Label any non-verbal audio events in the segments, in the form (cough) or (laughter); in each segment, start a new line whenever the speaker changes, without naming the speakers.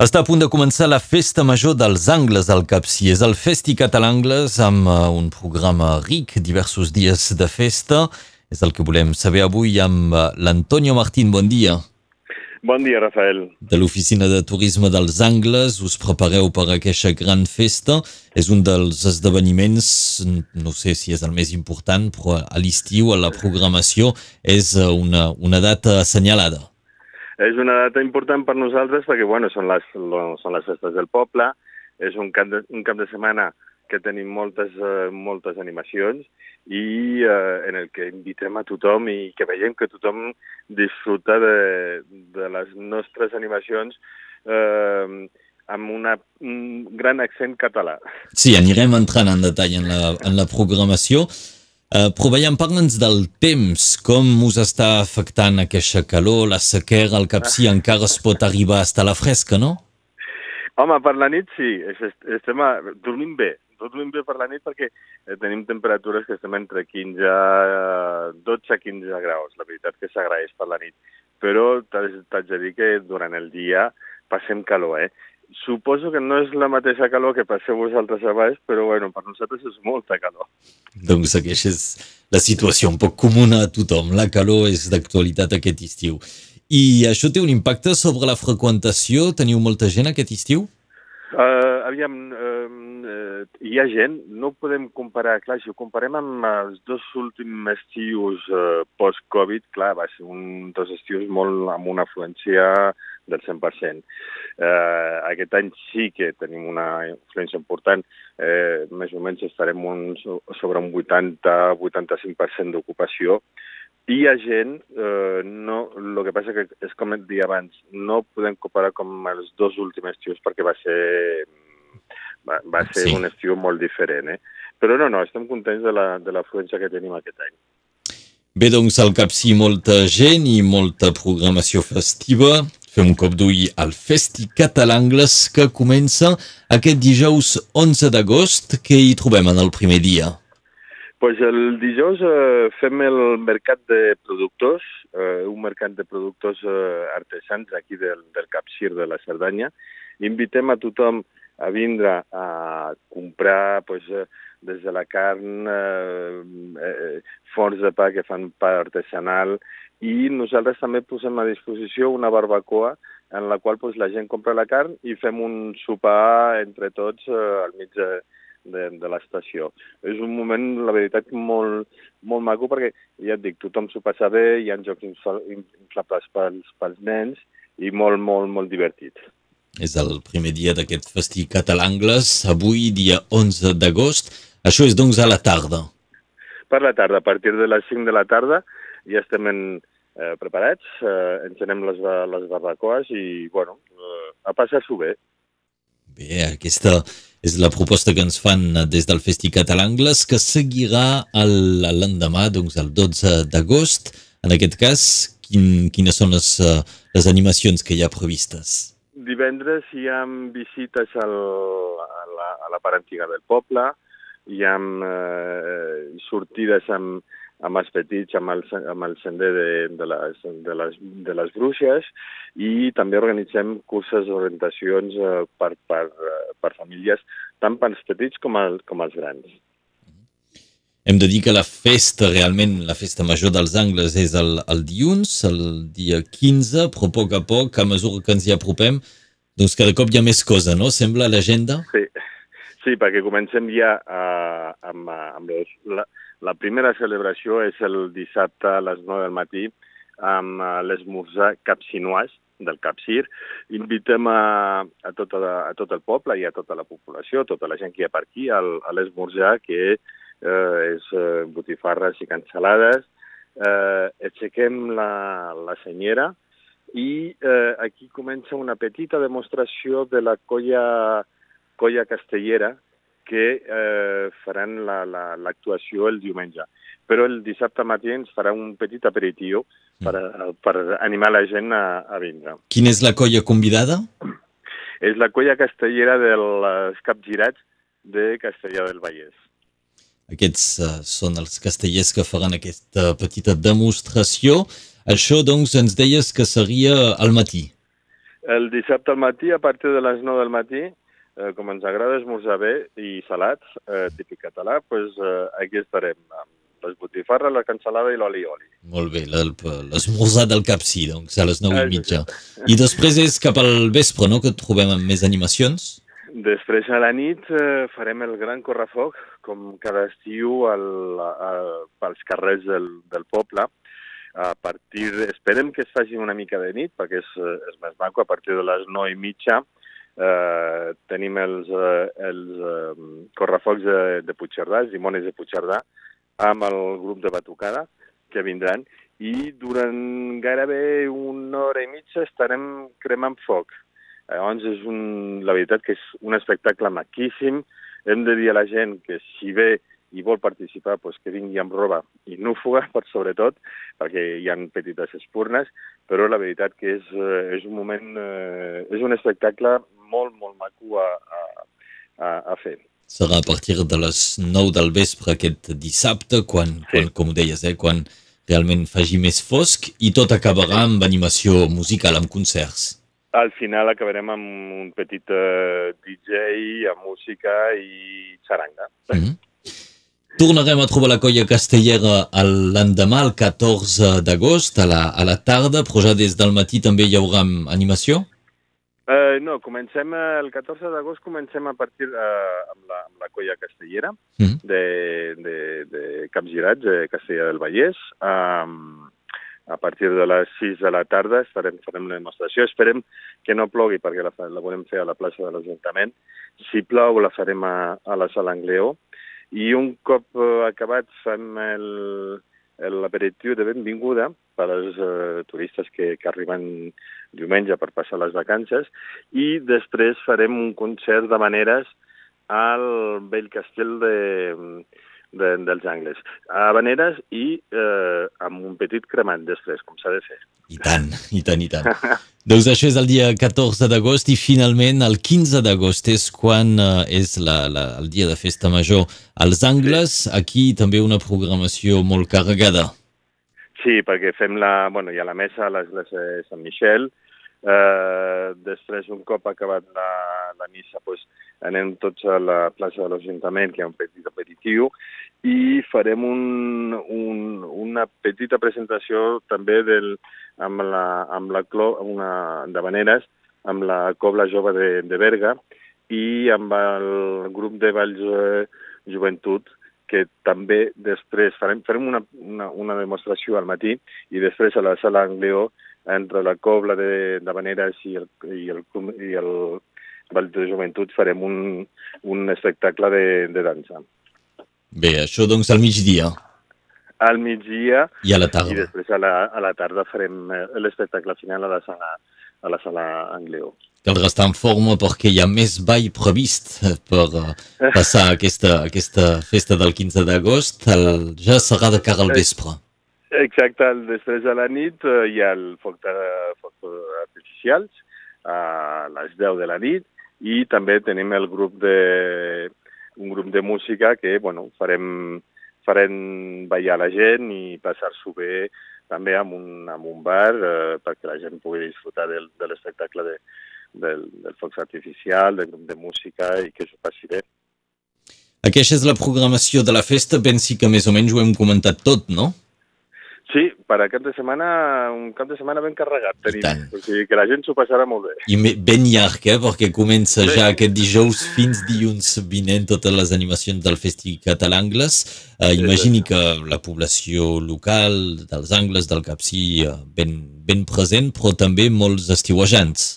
Està a punt de començar la Festa Major dels Angles al Capcí. És el Festi Catalangles amb eh, un programa ric, diversos dies de festa. És el que volem saber avui amb eh, l'Antonio Martín. Bon dia.
Bon dia, Rafael.
De l'Oficina de Turisme dels Angles, us prepareu per aquesta gran festa. És un dels esdeveniments, no sé si és el més important, però a l'estiu, a la programació, és eh, una, una data assenyalada.
És una data important per nosaltres perquè bueno, són, les, són les festes del poble, és un cap de, un cap de setmana que tenim moltes, uh, moltes animacions i uh, en el que invitem a tothom i que veiem que tothom disfruta de, de les nostres animacions uh, amb una, un gran accent català.
Sí, anirem entrant en detall en la, en la programació. Uh, però veiem, parla'ns del temps, com us està afectant aquesta calor, la sequera, el capcí ah. encara es pot arribar a estar la fresca, no?
Home, per la nit sí, estem a... dormim bé, dormim bé per la nit perquè eh, tenim temperatures que estem entre 15, 12 a 15 graus, la veritat que s'agraeix per la nit, però t'haig de dir que durant el dia passem calor, eh? Suposo que no és la mateixa calor que passeu vosaltres a baix, però bueno, per nosaltres és molta calor.
Doncs aquesta és la situació un poc comuna a tothom. La calor és d'actualitat aquest estiu. I això té un impacte sobre la freqüentació? Teniu molta gent aquest estiu?
Uh, aviam, uh, hi ha gent, no podem comparar, clar, si ho comparem amb els dos últims estius uh, post-Covid, clar, va ser un dos estius molt amb una afluència del 100%. Eh, aquest any sí que tenim una influència important, eh, més o menys estarem un, sobre un 80-85% d'ocupació, i hi ha gent, eh, no, el que passa que és com et dia abans, no podem comparar com els dos últims estius perquè va ser, va, va ser sí. un estiu molt diferent. Eh? Però no, no, estem contents de la, de l'afluència que tenim aquest any.
Bé, doncs al Capcí molta gent i molta programació festiva. Fem un cop d'ull al Festi Catalangles que comença aquest dijous 11 d'agost. Què hi trobem en el primer dia?
Pues el dijous eh, fem el mercat de productors, eh, un mercat de productors eh, artesans aquí del, del Capcir de la Cerdanya. Invitem a tothom a vindre a comprar pues, eh, des de la carn, eh, eh, forns de pa que fan pa artesanal, i nosaltres també posem a disposició una barbacoa en la qual pues, la gent compra la carn i fem un sopar entre tots eh, al mig de, de, de l'estació. És un moment, la veritat, molt, molt maco perquè, ja et dic, tothom s'ho passa bé, hi ha jocs inflables pels, pels nens i molt, molt, molt divertit.
És el primer dia d'aquest festi catalangles, avui, dia 11 d'agost. Això és doncs a la tarda.
Per la tarda, a partir de les 5 de la tarda, ja estem en, eh, preparats, eh, engenem les, les barbacoes i, bueno, eh, a passar-s'ho bé.
Bé, aquesta és la proposta que ens fan des del Festi Catalangles, que seguirà l'endemà, doncs el 12 d'agost. En aquest cas, quin, quines són les, eh, les animacions que hi ha previstes?
Divendres hi ha visites al, a, la, a la part antiga del poble, hi ha eh, sortides amb, amb els petits, amb el, amb el sender de, de, les, de, les, de les bruixes i també organitzem curses d'orientacions eh, per, per, eh, per famílies, tant pels petits com, el, com els grans.
Hem de dir que la festa, realment, la festa major dels angles és el, el dilluns, el dia 15, però a poc a poc, a mesura que ens hi apropem, doncs cada cop hi ha més cosa, no? Sembla l'agenda?
Sí, sí, perquè comencem ja uh, amb, amb les, la, la primera celebració és el dissabte a les 9 del matí amb eh, l'esmorzar capcinois del Capcir. Invitem a, a, tot, a, a tot el poble i a tota la població, tota la gent que hi ha per aquí, al, a l'esmorzar, que eh, és eh, botifarres i cansalades. Eh, aixequem la, la senyera i eh, aquí comença una petita demostració de la colla, colla castellera, que eh, faran l'actuació la, la, el diumenge. Però el dissabte matí ens farà un petit aperitiu per, per animar la gent a, a vindre.
Quina és la colla convidada?
És la colla castellera dels capgirats de Castellà del Vallès.
Aquests uh, són els castellers que faran aquesta petita demostració. Això, doncs, ens deies que seria al matí.
El dissabte al matí, a partir de les 9 del matí, eh, com ens agrada esmorzar bé i salats, eh, típic català, pues, eh, aquí estarem amb les botifarres, la cansalada i l'oli oli.
Molt bé, l'esmorzar del capcí, doncs, a les 9 i mitja. I després és cap al vespre, no?, que trobem amb més animacions?
Després a la nit eh, farem el gran correfoc, com cada estiu al, al, pels carrers del, del poble. A partir, esperem que es faci una mica de nit, perquè és, és més maco, a partir de les 9 i mitja eh, tenim els, eh, els eh, correfocs de, de Puigcerdà, els dimones de Puigcerdà, amb el grup de batucada que vindran i durant gairebé una hora i mitja estarem cremant foc. Llavors és un, la veritat que és un espectacle maquíssim. Hem de dir a la gent que si ve i vol participar, pues, que vingui amb roba inúfuga, (laughs) per sobretot, perquè hi ha petites espurnes, però la veritat que és, eh, és un moment, eh, és un espectacle molt, molt maco a, a, a fer.
Serà a partir de les 9 del vespre aquest dissabte, quan, sí. quan com deies, eh, quan realment faci més fosc, i tot acabarà amb animació musical, amb concerts.
Al final acabarem amb un petit uh, DJ, amb música i xaranga. Mm -hmm.
Tornarem a trobar la colla castellera l'endemà, el 14 d'agost, a, la, a la tarda, però ja des del matí també hi haurà animació?
Uh, no, comencem el 14 d'agost comencem a partir uh, amb, la, amb la colla castellera mm -hmm. de, de, de Capgirats, de Castellera del Vallès. Um, a partir de les 6 de la tarda farem, farem la demostració. Esperem que no plogui perquè la, la volem fer a la plaça de l'Ajuntament. Si plou la farem a, a la Sala Angleó i un cop uh, acabat fem l'aperitiu de benvinguda per als uh, turistes que, que arriben diumenge per passar les vacances i després farem un concert de maneres al vell castell de, de, dels angles. Habaneres i eh, amb un petit cremant després, com s'ha de fer.
I tant, i tant, i tant. (laughs) doncs això és el dia 14 d'agost i finalment el 15 d'agost és quan uh, és la, la, el dia de festa major als angles. Aquí també una programació molt carregada.
Sí, perquè fem la, bueno, hi ha la messa a l'església de Sant Michel, Eh, després, un cop acabat la, la missa, pues, anem tots a la plaça de l'Ajuntament, que ha un petit aperitiu, i farem un, un, una petita presentació també del, amb la, amb la clo, una, de Vaneres, amb la Cobla Jove de, de Berga i amb el grup de Valls eh, Joventut, que també després farem, farem una, una, una demostració al matí i després a la sala Angleó entre la Cobla de, de Vaneres i el, i el, i el Vall de Joventut farem un, un espectacle de, de dansa.
Bé, això doncs al migdia.
Al migdia
i a la tarda.
I després a la, a la tarda farem eh, l'espectacle final a la sala, a la sala Angleó.
Caldrà estar en forma perquè hi ha més ball previst per uh, passar aquesta, aquesta festa del 15 d'agost. Ja serà de cara al vespre.
Exacte, després de la nit eh, hi ha el foc, de, foc artificials a les 10 de la nit i també tenim el grup de, un grup de música que bueno, farem, farem ballar la gent i passar-s'ho bé també amb un, amb un bar eh, perquè la gent pugui disfrutar del, de l'espectacle de, del, del foc artificial, del grup de música i que s'ho passi bé.
Aquesta és la programació de la festa, pensi que més o menys ho hem comentat tot, no?
Sí, per a cap de setmana, un cap de setmana ben carregat tenim. O sigui que la gent s'ho passarà molt bé.
I ben llarg, eh? Perquè comença sí. ja aquest dijous fins dilluns vinent totes les animacions del Festival Català Angles. Uh, imagini que la població local dels Angles, del Capcí, uh, ben, ben present, però també molts estiuejants.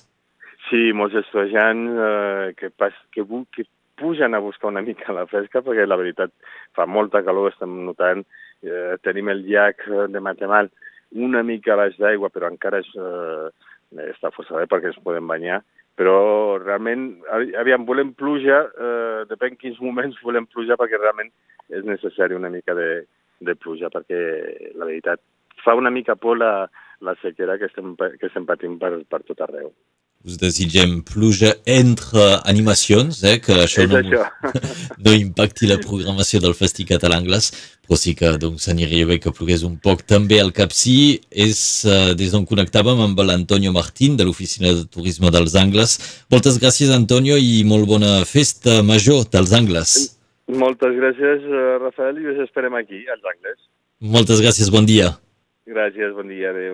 Sí, molts estiuejants uh, que, pas, que, que pugen a buscar una mica la fresca perquè la veritat fa molta calor, estem notant eh, tenim el llac de Matemal una mica baix d'aigua, però encara és, eh, està força bé perquè es poden banyar, però realment, aviam, volem pluja, eh, depèn quins (laughs) moments volem pluja, perquè realment és necessari una mica de, de pluja, perquè la veritat fa una mica por la, la sequera que estem, que estem patint per, per tot arreu.
Us desitgem pluja entre animacions, eh, que això no,
això.
no impacti la programació del Festi Català Anglès, però sí que doncs, aniria bé que plogués un poc també al Capcí. És uh, des d'on connectàvem amb l'Antonio Martín de l'Oficina de Turisme dels Angles. Moltes gràcies, Antonio, i molt bona festa major dels Angles.
Moltes gràcies, eh, Rafael, i us esperem aquí, als Angles.
Moltes gràcies, bon dia.
Gràcies, bon dia, adeu.